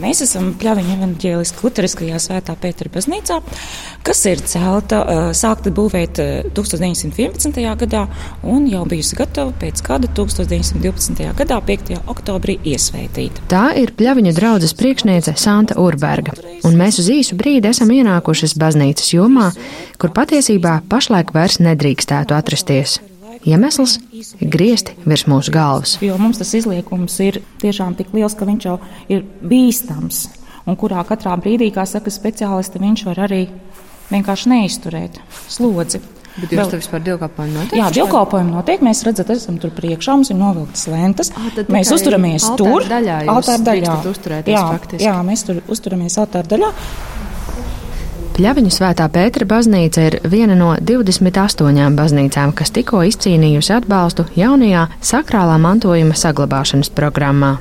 Mēs esam Pļaviņa evaņģēliskā luteriskajā svētā Pētera baznīcā, kas ir celta, sākta būvēt 1911. gadā un jau bijusi gatava pēc gada 1912. gadā 5. oktobrī iesvētīta. Tā ir Pļaviņa draudzes priekšniece Santa Urberga, un mēs uz īsu brīdi esam ienākušas baznīcas jomā, kur patiesībā pašlaik vairs nedrīkstētu atrasties. Iemesls ir griezti virs mūsu galvas. Jo mums tas izliekums ir tiešām tik liels, ka viņš jau ir bīstams. Un kurā katrā brīdī, kā saka speciālisti, viņš var arī vienkārši neizturēt slodzi. Bet jūs tur vispār dievkalpojumu notiek? Jā, dievkalpojumu notiek. Mēs redzam, esam tur priekšā, mums ir novilktas lentas. À, mēs uzturamies tur. Daļā altāra daļā. Jā, faktiski. jā, mēs tur uzturamies altāra daļā. Pļaviņu svētā Pētera baznīca ir viena no 28 baznīcām, kas tikko izcīnījusi atbalstu jaunajā sakrālā mantojuma saglabāšanas programmā.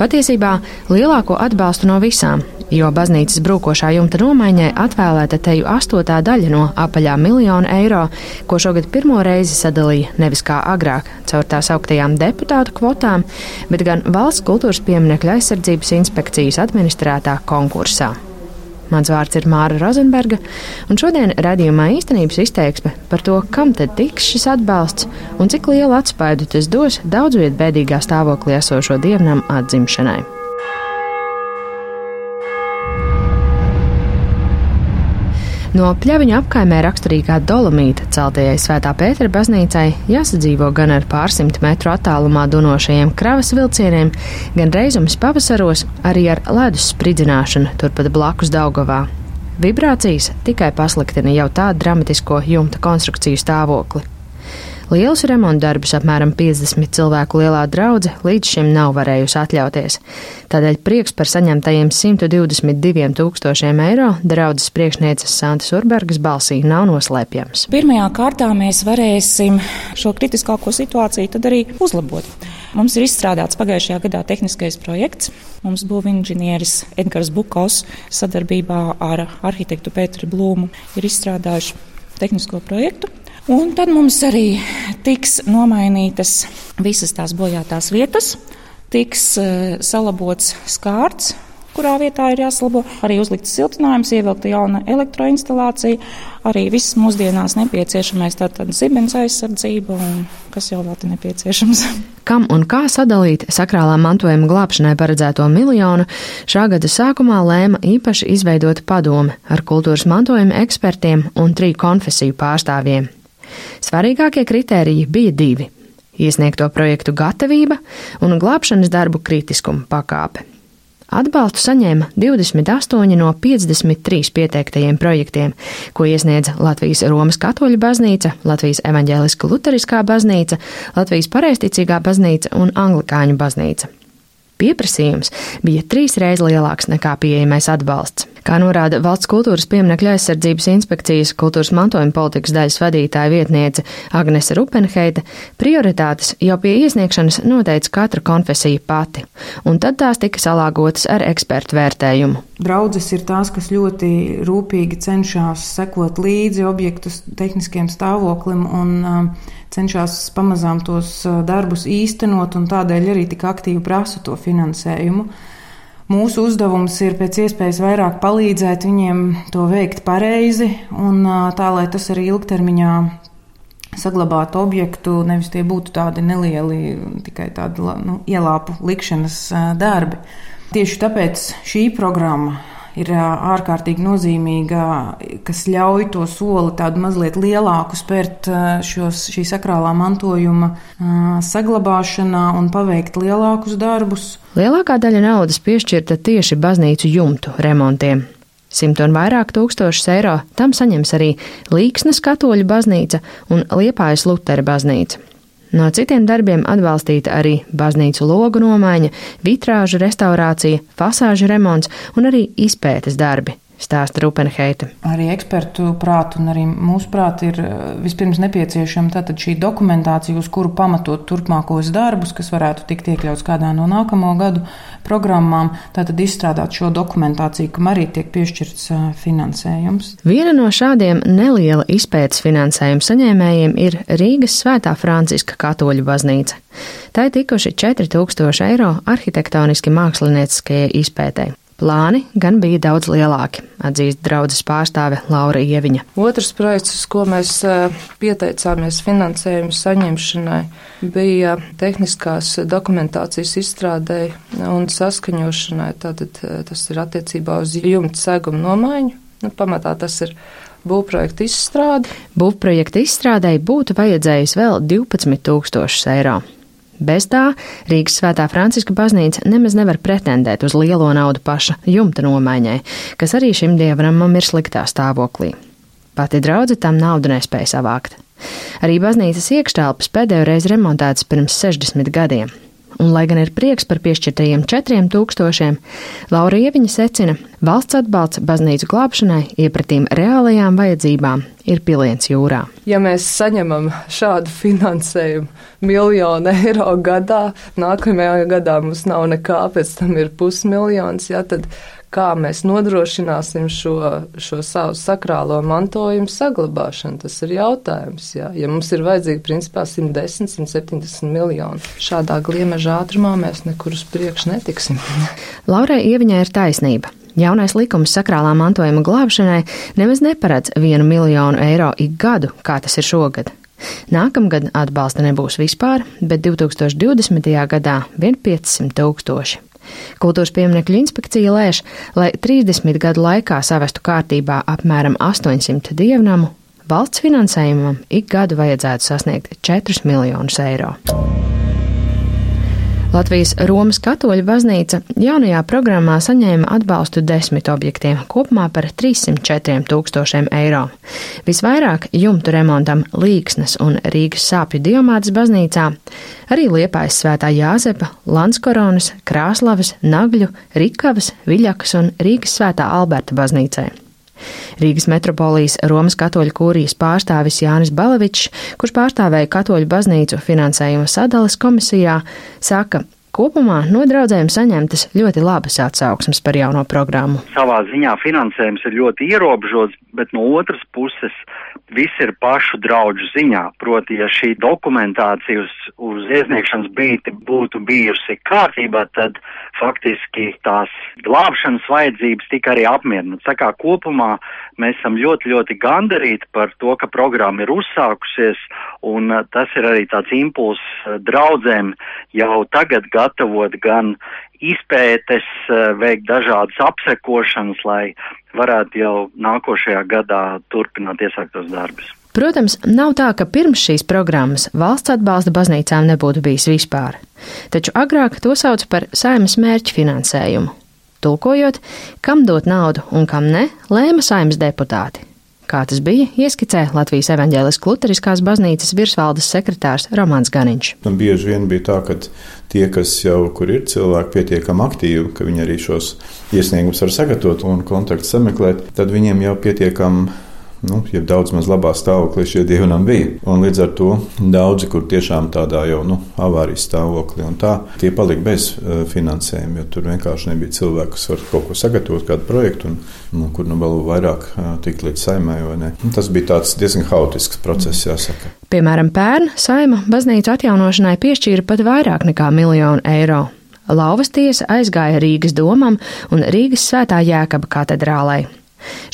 Patiesībā lielāko atbalstu no visām, jo baznīcas brūkošā jumta nomaiņai atvēlēta teju astotā daļa no apaļā miljona eiro, ko šogad pirmo reizi sadalīja nevis kā agrāk, caur tās augtajām deputātu kvotām, bet gan valsts kultūras pieminekļa aizsardzības inspekcijas administrētā konkursā. Mans vārds ir Māra Rozenberga, un šodien redzījumā īstenības izteiksme par to, kam tad tiks šis atbalsts un cik lielu atspaidu tas dos daudz vietu bēdīgā stāvoklī esošo dievnam atzimšanai. No pļaviņu apkaimē raksturīgā dolomīta celtajai Svētā Pētera baznīcai jāsadzīvo gan ar pārsimt metru attālumā dunošajiem kravas vilcieniem, gan reizums pavasaros arī ar ledus spridzināšanu turpat blakus Daugavā. Vibrācijas tikai pasliktina jau tā dramatisko jumta konstrukciju stāvokli. Lielus remontu darbus apmēram 50 cilvēku lielā draudze līdz šim nav varējusi atļauties. Tādēļ prieks par saņemtajiem 122 tūkstošiem eiro draudzes priekšnieces Santas Urbergas balsī nav noslēpjams. Pirmajā kārtā mēs varēsim šo kritiskāko situāciju tad arī uzlabot. Mums ir izstrādāts pagājušajā gadā tehniskais projekts. Mums būvniecības inženieris Edgars Bukovs sadarbībā ar arhitektu Pēteru Blūmu ir izstrādājuši tehnisko projektu. Un tad mums arī tiks nomainītas visas tās bojātās vietas, tiks uh, salabots skārts, kurā vietā ir jāsalabo, arī uzlikts siltinājums, ievilkta jauna elektroinstalācija, arī viss mūsdienās nepieciešamais, tātad zibens aizsardzība un kas jau vēl te nepieciešams. Kam un kā sadalīt sakrālā mantojuma glābšanai paredzēto miljonu, šā gada sākumā lēma īpaši izveidot padome ar kultūras mantojuma ekspertiem un triju konfesiju pārstāvjiem. Svarīgākie kritēriji bija divi - iesniegto projektu gatavība un glābšanas darbu kritiskuma pakāpe. Atbalstu saņēma 28 no 53 pieteiktajiem projektiem, ko iesniedza Latvijas Romas katoļu baznīca, Latvijas evaņģēliska luteriskā baznīca, Latvijas pareisticīgā baznīca un anglikāņu baznīca. Pieprasījums bija trīsreiz lielāks nekā pieejamais atbalsts. Kā norāda Valsts kultūras pieminekļa aizsardzības inspekcijas kultūras mantojuma politikas daļas vadītāja vietniece Agnese Rupenheita, prioritātes jau pie iesniegšanas noteica katra konfesija pati, un tad tās tika salāgotas ar ekspertu vērtējumu. Draudzes ir tās, kas ļoti rūpīgi cenšas sekot līdzi objektu tehniskiem stāvoklim un uh, cenšas pamazām tos uh, darbus īstenot, un tādēļ arī tik aktīvi prasa to finansējumu. Mūsu uzdevums ir pēc iespējas vairāk palīdzēt viņiem to veikt pareizi un tā, lai tas arī ilgtermiņā saglabātu objektu, nevis tie būtu tādi nelieli, tikai tādi nu, ielāpu likšanas darbi. Tieši tāpēc šī programma ir ārkārtīgi nozīmīga, kas ļauj to soli tādu mazliet lielāku spērt šos, šī sakrālā mantojuma saglabāšanā un paveikt lielākus darbus. Lielākā daļa naudas piešķirta tieši baznīcu jumtu remontiem. Simt un vairāk tūkstošus eiro tam saņems arī Līksnes katoļu baznīca un Liepājas Lutera baznīca. No citiem darbiem atbalstīta arī baznīcu logu nomaiņa, vitrāžu restaurācija, fasāžu remonts un arī izpētes darbi. Stāsta Rupenheita. Arī ekspertu prātu un arī mūsu prātu ir eh, vispirms nepieciešama tātad šī dokumentācija, uz kuru pamatot turpmākos darbus, kas varētu tikt iekļauts kādā no nākamo gadu programmām, tātad izstrādāt šo dokumentāciju, kam arī tiek piešķirts eh, finansējums. Viena no šādiem neliela izpētes finansējuma saņēmējiem ir Rīgas Svētā Franciska katoļu baznīca. Tai tikuši 4000 eiro arhitektoniski mākslinieciskajai izpētēji. Plāni gan bija daudz lielāki, atzīst draudzes pārstāve Laura Ieviņa. Otrs projekts, uz ko mēs pieteicāmies finansējumu saņemšanai, bija tehniskās dokumentācijas izstrādēji un saskaņošanai. Tātad tas ir attiecībā uz jumta segumu nomaiņu. Nu, pamatā tas ir būvprojekta izstrāde. Būvprojekta izstrādēji būtu vajadzējis vēl 12 tūkstošus eiro. Bez tā Rīgas Svētā Franciska baznīca nemaz nevar pretendēt uz lielo naudu paša jumta nomaiņai, kas arī šim dievnamam ir sliktā stāvoklī. Pati draudzene tam naudu nespēja savākt. Arī baznīcas iekštelpas pēdējo reizi remontētas pirms 60 gadiem, un, lai gan ir prieks par piešķirtajiem 4000, Laura Ieviņa secina, valsts atbalsts baznīcu glābšanai iepratīm reālajām vajadzībām ir piliens jūrā. Ja mēs saņemam šādu finansējumu miljonu eiro gadā, nākamajā gadā mums nav nekā, pēc tam ir pusmiljons, ja, tad kā mēs nodrošināsim šo, šo savu sakrālo mantojumu saglabāšanu. Tas ir jautājums. Jā. Ja mums ir vajadzīgi principā 110, 170 miljoni, šādā gliemeža ātrumā mēs nekur uz priekšu netiksim. Laurai Ieviņai ir taisnība. Jaunais likums sakrālā mantojuma glābšanai nemaz neparedz vienu miljonu eiro ik gadu, kā tas ir šogad. Nākamgad atbalsta nebūs vispār, bet 2020. gadā vien 500 tūkstoši. Kultūras pieminiekļu inspekcija lēš, lai 30 gadu laikā savestu kārtībā apmēram 800 dievnamu, valsts finansējumam ik gadu vajadzētu sasniegt 4 miljonus eiro. Latvijas Romas katoļu baznīca jaunajā programmā saņēma atbalstu desmit objektiem, kopumā par 304 tūkstošiem eiro. Visvairāk jumtu remontam Līksnes un Rīgas sāpju diamātas baznīcā, arī Liepājas svētā Jāzepa, Lanskoronas, Krāslavas, Nagļu, Rikavas, Viļakas un Rīgas svētā Alberta baznīcai. Rīgas metropolijas Romas katoļu kūrijas pārstāvis Jānis Balavičs, kurš pārstāvēja katoļu baznīcu finansējuma sadales komisijā, saka, Kopumā no draudzēm saņemtas ļoti labas atsauksmes par jauno programmu. Savā ziņā finansējums ir ļoti ierobežots, bet no otras puses viss ir pašu draugu ziņā. Proti, ja šī dokumentācija uz, uz iesniegšanas brīdi būtu bijusi kārtībā, tad faktiski tās glābšanas vajadzības tika arī apmierināts. Tā kā kopumā mēs esam ļoti, ļoti gandarīti par to, ka programma ir uzsākusies, un uh, tas ir arī tāds impulss uh, draudzēm jau tagad gatavot gan izpētes, uh, veikt dažādas apsekošanas, lai varētu jau nākošajā gadā turpināt iesāktos darbus. Protams, nav tā, ka pirms šīs programmas valsts atbalsta baznīcām nebūtu bijis vispār, taču agrāk to sauc par saimas mērķu finansējumu. Tulkojot, kam dot naudu un kam ne, lēma saimas deputāti. Kā tas bija, ieskicē Latvijas evaņģēlis Luteriskās baznīcas virsvaldes sekretārs Romāns Ganiņš. Un bieži vien bija tā, ka tie, kas jau kur ir cilvēki pietiekami aktīvi, ka viņi arī šos iesniegumus var sagatavot un kontaktus sameklēt, tad viņiem jau pietiekami nu, ja daudz maz labā stāvoklī šie dievnam bija. Un līdz ar to daudzi, kur tiešām tādā jau nu, avārijas stāvoklī, un tā, tie palika bez uh, finansējuma, jo tur vienkārši nebija cilvēku, kas var kaut ko sagatavot, kādu projektu, un nu, kur nu vēl vairāk uh, tikt līdz saimai. Tas bija tāds diezgan haotisks process, jāsaka. Piemēram, pērn saima baznīcu atjaunošanai piešķīra pat vairāk nekā miljonu eiro. Lauvas tiesa aizgāja Rīgas domam un Rīgas svētā jēkaba katedrālai.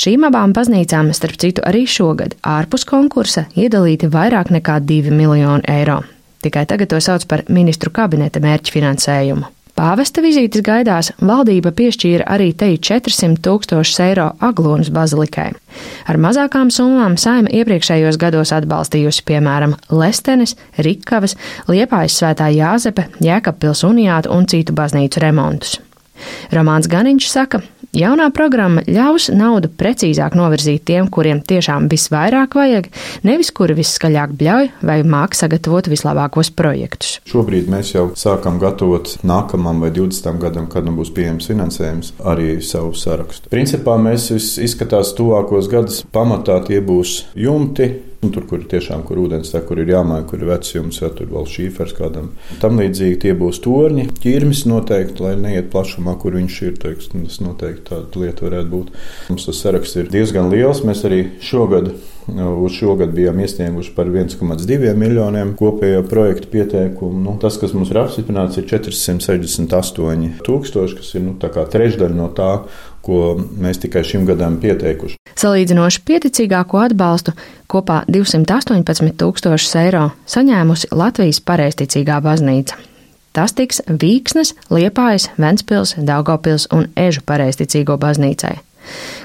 Šīm abām baznīcām, starp citu, arī šogad ārpus konkursa iedalīti vairāk nekā 2 miljoni eiro. Tikai tagad to sauc par ministru kabineta mērķu finansējumu. Pāvesta vizītes gaidās valdība piešķīra arī te 400 tūkstošus eiro Aglonas bazilikai. Ar mazākām summām saima iepriekšējos gados atbalstījusi, piemēram, Lestenes, Rikavas, Liepājas svētā Jāzepe, Jēkabpils uniātu un citu baznīcu remontus. Romāns Ganiņš saka, Jaunā programma ļaus naudu precīzāk novirzīt tiem, kuriem tiešām visvairāk vajag, nevis kuri visskaļāk bļauj vai māk sagatavot vislabākos projektus. Šobrīd mēs jau sākam gatavot nākamam vai 20 gadam, kad nu būs pieejams finansējums, arī savu sarakstu. Principā mēs izskatās tuvākos gadus pamatā tie būs jumti, Nu, tur, kur tiešām kur ūdens tek, kur ir jāmaina, kur ir vecums, ja tur vēl šīfers kādam. Tam līdzīgi tie būs torņi, ķirmis noteikti, lai neiet plašumā, kur viņš ir. Teiks, tas noteikti tāda lieta varētu būt. Mums tas saraksts ir diezgan liels. Mēs arī šogad Uz šogad bijām iesnieguši par 1,2 miljoniem kopējo projektu pieteikumu. Nu, tas, kas mums ir apstiprināts, ir 468 tūkstoši, kas ir nu, trešdaļa no tā, ko mēs tikai šim gadam pieteikuši. Salīdzinoši pieticīgāko atbalstu kopā 218 tūkstošus eiro saņēmusi Latvijas pareizticīgā baznīca. Tas tiks Vīksnes, Liepājas, Ventspils, Daugopils un Ežu pareizticīgo baznīcai.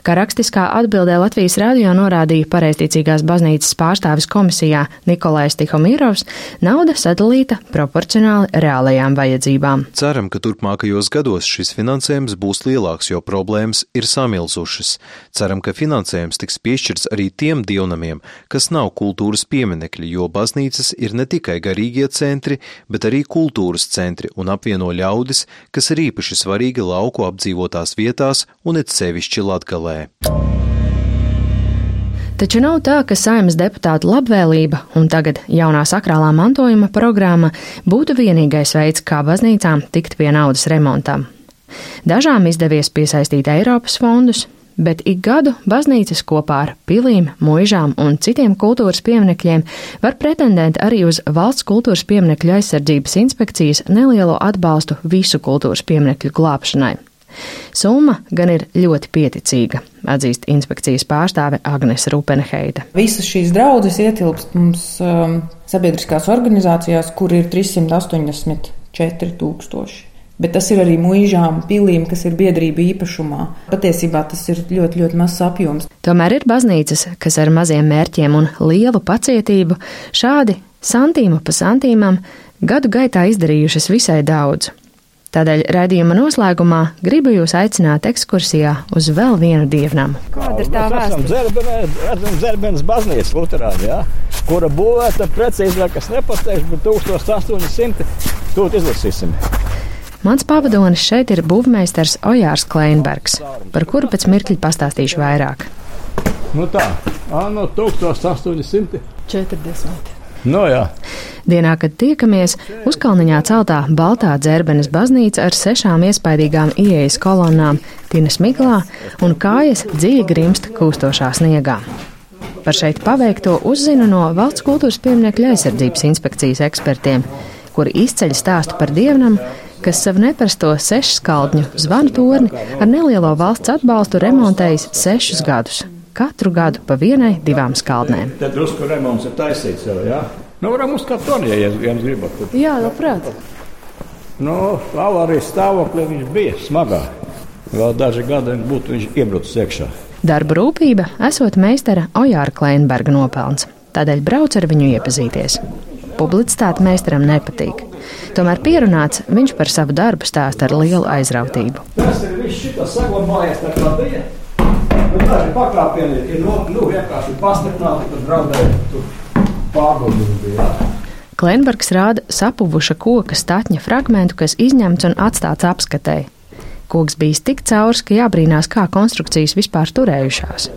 Kā rakstiskā atbildē Latvijas radio norādīja pareizticīgās baznīcas pārstāvis komisijā Nikolais Tihomīrovs, nauda sadalīta proporcionāli reālajām vajadzībām. Ceram, ka turpmākajos gados šis finansējums būs lielāks, jo problēmas ir samilzušas. Ceram, ka finansējums tiks piešķirts arī tiem dievnamiem, kas nav kultūras pieminekļi, jo baznīcas ir ne tikai garīgie centri, bet arī kultūras centri un apvieno ļaudis, kas ir īpaši svarīgi lauku apdzīvotās vietās un it sevišķi Latgalē. Taču nav tā, ka saimnes deputātu labvēlība un tagad jaunā sakrālā mantojuma programma būtu vienīgais veids, kā baznīcām tikt pie naudas remontam. Dažām izdevies piesaistīt Eiropas fondus, bet ik gadu baznīcas kopā ar pilīm, mūžām un citiem kultūras pieminekļiem var pretendēt arī uz valsts kultūras pieminekļu aizsardzības inspekcijas nelielo atbalstu visu kultūras pieminekļu glābšanai. Summa gan ir ļoti pieticīga, atzīst inspekcijas pārstāve Agnes Rupenheita. Visas šīs draudzes ietilpst mums um, sabiedriskās organizācijās, kur ir 384 tūkstoši. Bet tas ir arī mūžām, pilīm, kas ir biedrība īpašumā. Patiesībā tas ir ļoti, ļoti mazs apjoms. Tomēr ir baznīcas, kas ar maziem mērķiem un lielu pacietību šādi santīmu pa santīmam gadu gaitā izdarījušas visai daudz. Tādēļ raidījuma noslēgumā gribu jūs aicināt ekskursijā uz vēl vienu dievnamu. Kāda ir tā vēsture? Redzam, Zerbenes baznīca Luterāna, ja, kura būvēta precīzāk, kas nepateikšu, bet 1800. Tūt izlasīsim. Mans pavadonis šeit ir būvmeistars Ojārs Kleinbergs, par kuru pēc mirkļa pastāstīšu vairāk. Nu tā, no 1840. No jā. Dienā, kad tiekamies, uzkalniņā celtā Baltā dzērbenes baznīca ar sešām iespaidīgām ieejas kolonnām, tinas miglā un kājas dziļi grimst kūstošā sniegā. Par šeit paveikto uzzinu no Valsts kultūras pieminiekļa aizsardzības inspekcijas ekspertiem, kuri izceļ stāstu par dievnam, kas savu neparasto sešu skaldņu zvanu torni ar nelielo valsts atbalstu remontējis sešus gadus katru gadu pa vienai, divām skaldnēm. Tad drusku remonts ir taisīts jau, jā? Nu, varam uzkāpt to, ja jums gribat. Jā, labprāt. Nu, avārijas stāvoklī viņš bija smagā. Vēl daži gadi būtu viņš iebrucis iekšā. Darba rūpība esot meistara Ojāra Kleinberga nopelns, tādēļ brauc ar viņu iepazīties. Publicitāte meistaram nepatīk. Tomēr pierunāts viņš par savu darbu stāsta ar lielu aizrautību. Tas ir viss šis saglabājies tā kā bija. Bet daži pakāpieni ir no, nu, vienkārši pastiprināti, tad draudēja pārbaudījumi. Klenbergs rāda sapuvuša koka statņa fragmentu, kas izņemts un atstāts apskatēji. Koks bijis tik caurs, ka jābrīnās, kā konstrukcijas vispār turējušās.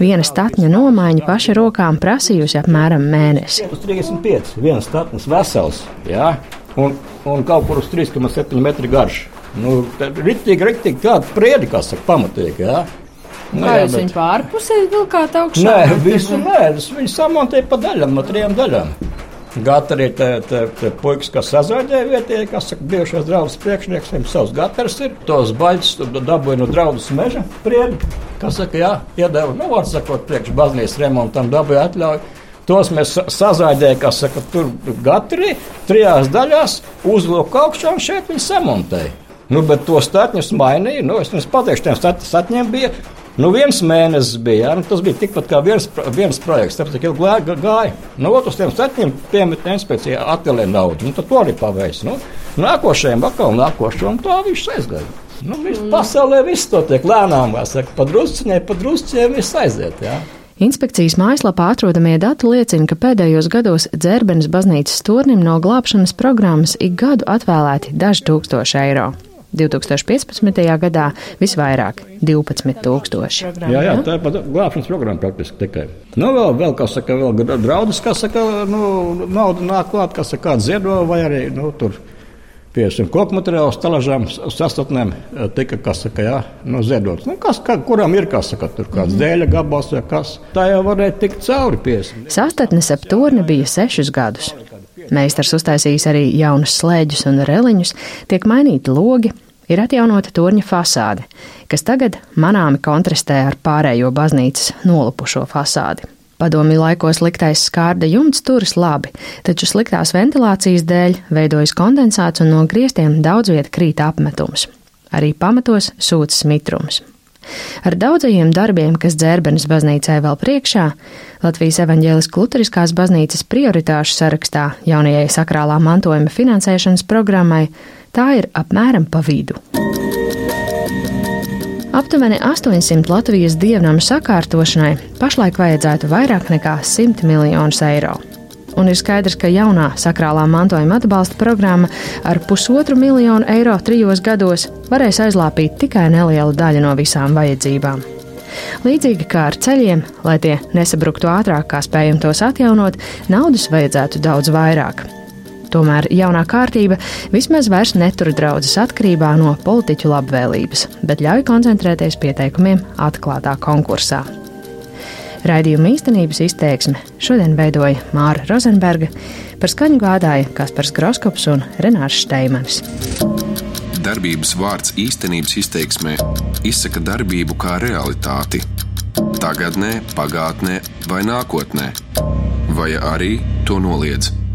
Viena statņa nomaiņa paša rokām prasījusi apmēram mēnesi. Uz 35, viens statnis vesels, jā, un, un kaut kur uz 3,7 metru garš. Nu, ritīgi, ritīgi, tāda priedi, kā saka, pamatīgi, jā. Nu, Kā jūs bet... viņu pārpusē vilkāt augšā? Nē, visu nē, viņu samontēja pa daļām, no trijām daļām. Gata arī te, te, te puikas, kas sazvaigāja vietējie, kas saka, bijušais draugs priekšnieks, viņam savs gatavs ir. Tos baļķus dabūja no draugas meža priedi, kas saka, jā, iedeva, nu, var sakot, priekš baznīcas remontam dabūja atļauju. Tos mēs sazvaigājām, kas saka, tur gatavi, trijās daļās, uzlūk augšā un šeit viņi samontēja. Nu, bet to statņus mainīja. Nu, es jums pateikšu, tiem statņiem bija Nu, viens mēnesis bija, ja, nu, tas bija tikpat kā viens, viens projekts, tāpēc ilgi gāja. gāja. Nu, uz tiem septiņiem piemetnē inspekcijā atvēlēja naudu, nu, tad to arī paveic. Nu, nākošajam atkal nākošajam, tā viss aizgāja. Nu, mm. Pasaulē viss to tiek lēnām, kā saka, padrusciņai, padrusciņai viss aiziet. Jā. Inspekcijas mājaslapā atrodamie dati liecina, ka pēdējos gados dzērbenes baznīcas turnim no glābšanas programmas ik gadu atvēlēti daži tūkstoši eiro. 2015. gadā visvairāk - 12,000. Jā, jā, tā ir pat glābšanas programma praktiski tikai. Nu, vēl, vēl kā saka, vēl draudus, kas saka, nu, nauda nāk klāt, kas saka, kāds ziedo vai arī, nu, tur Piemēram, koku materiālu stalažām, sastatnēm tika, kas saka, jā, no ziedots. Nu, kas, kā, kuram ir kas, saka, tur kāds mm. dēļa gabals vai kas. Tā jau varēja tikt cauri piesam. Sastatnes ap torni bija sešus gadus. Meistars uztaisījis arī jaunus slēģus un reliņus, tiek mainīti logi, ir atjaunota torņa fasāde, kas tagad manāmi kontrastē ar pārējo baznīcas nolupušo fasādi. Padomju laikos liktais skārda jumts turas labi, taču sliktās ventilācijas dēļ veidojas kondensāts un no griestiem daudz vieta krīt apmetums. Arī pamatos sūcas mitrums. Ar daudzajiem darbiem, kas dzērbenes baznīcai vēl priekšā, Latvijas evaņģēliskās luteriskās baznīcas prioritāšu sarakstā jaunajai sakrālā mantojuma finansēšanas programmai, tā ir apmēram pa vidu. Aptuveni 800 Latvijas dievnamu sakārtošanai pašlaik vajadzētu vairāk nekā 100 miljonus eiro. Un ir skaidrs, ka jaunā sakrālā mantojuma atbalsta programma ar pusotru miljonu eiro trijos gados varēs aizlāpīt tikai nelielu daļu no visām vajadzībām. Līdzīgi kā ar ceļiem, lai tie nesabruktu ātrāk, kā spējam tos atjaunot, naudas vajadzētu daudz vairāk. Tomēr jaunā kārtība vismaz vairs netur draudzes atkarībā no politiķu labvēlības, bet ļauj koncentrēties pieteikumiem atklātā konkursā. Raidījuma īstenības izteiksme šodien veidoja Māra Rozenberga, par skaņu gādāja Kaspars Groskops un Renārs Šteimanis. Darbības vārds īstenības izteiksmē izsaka darbību kā realitāti - tagadnē, pagātnē vai nākotnē, vai arī to noliedz.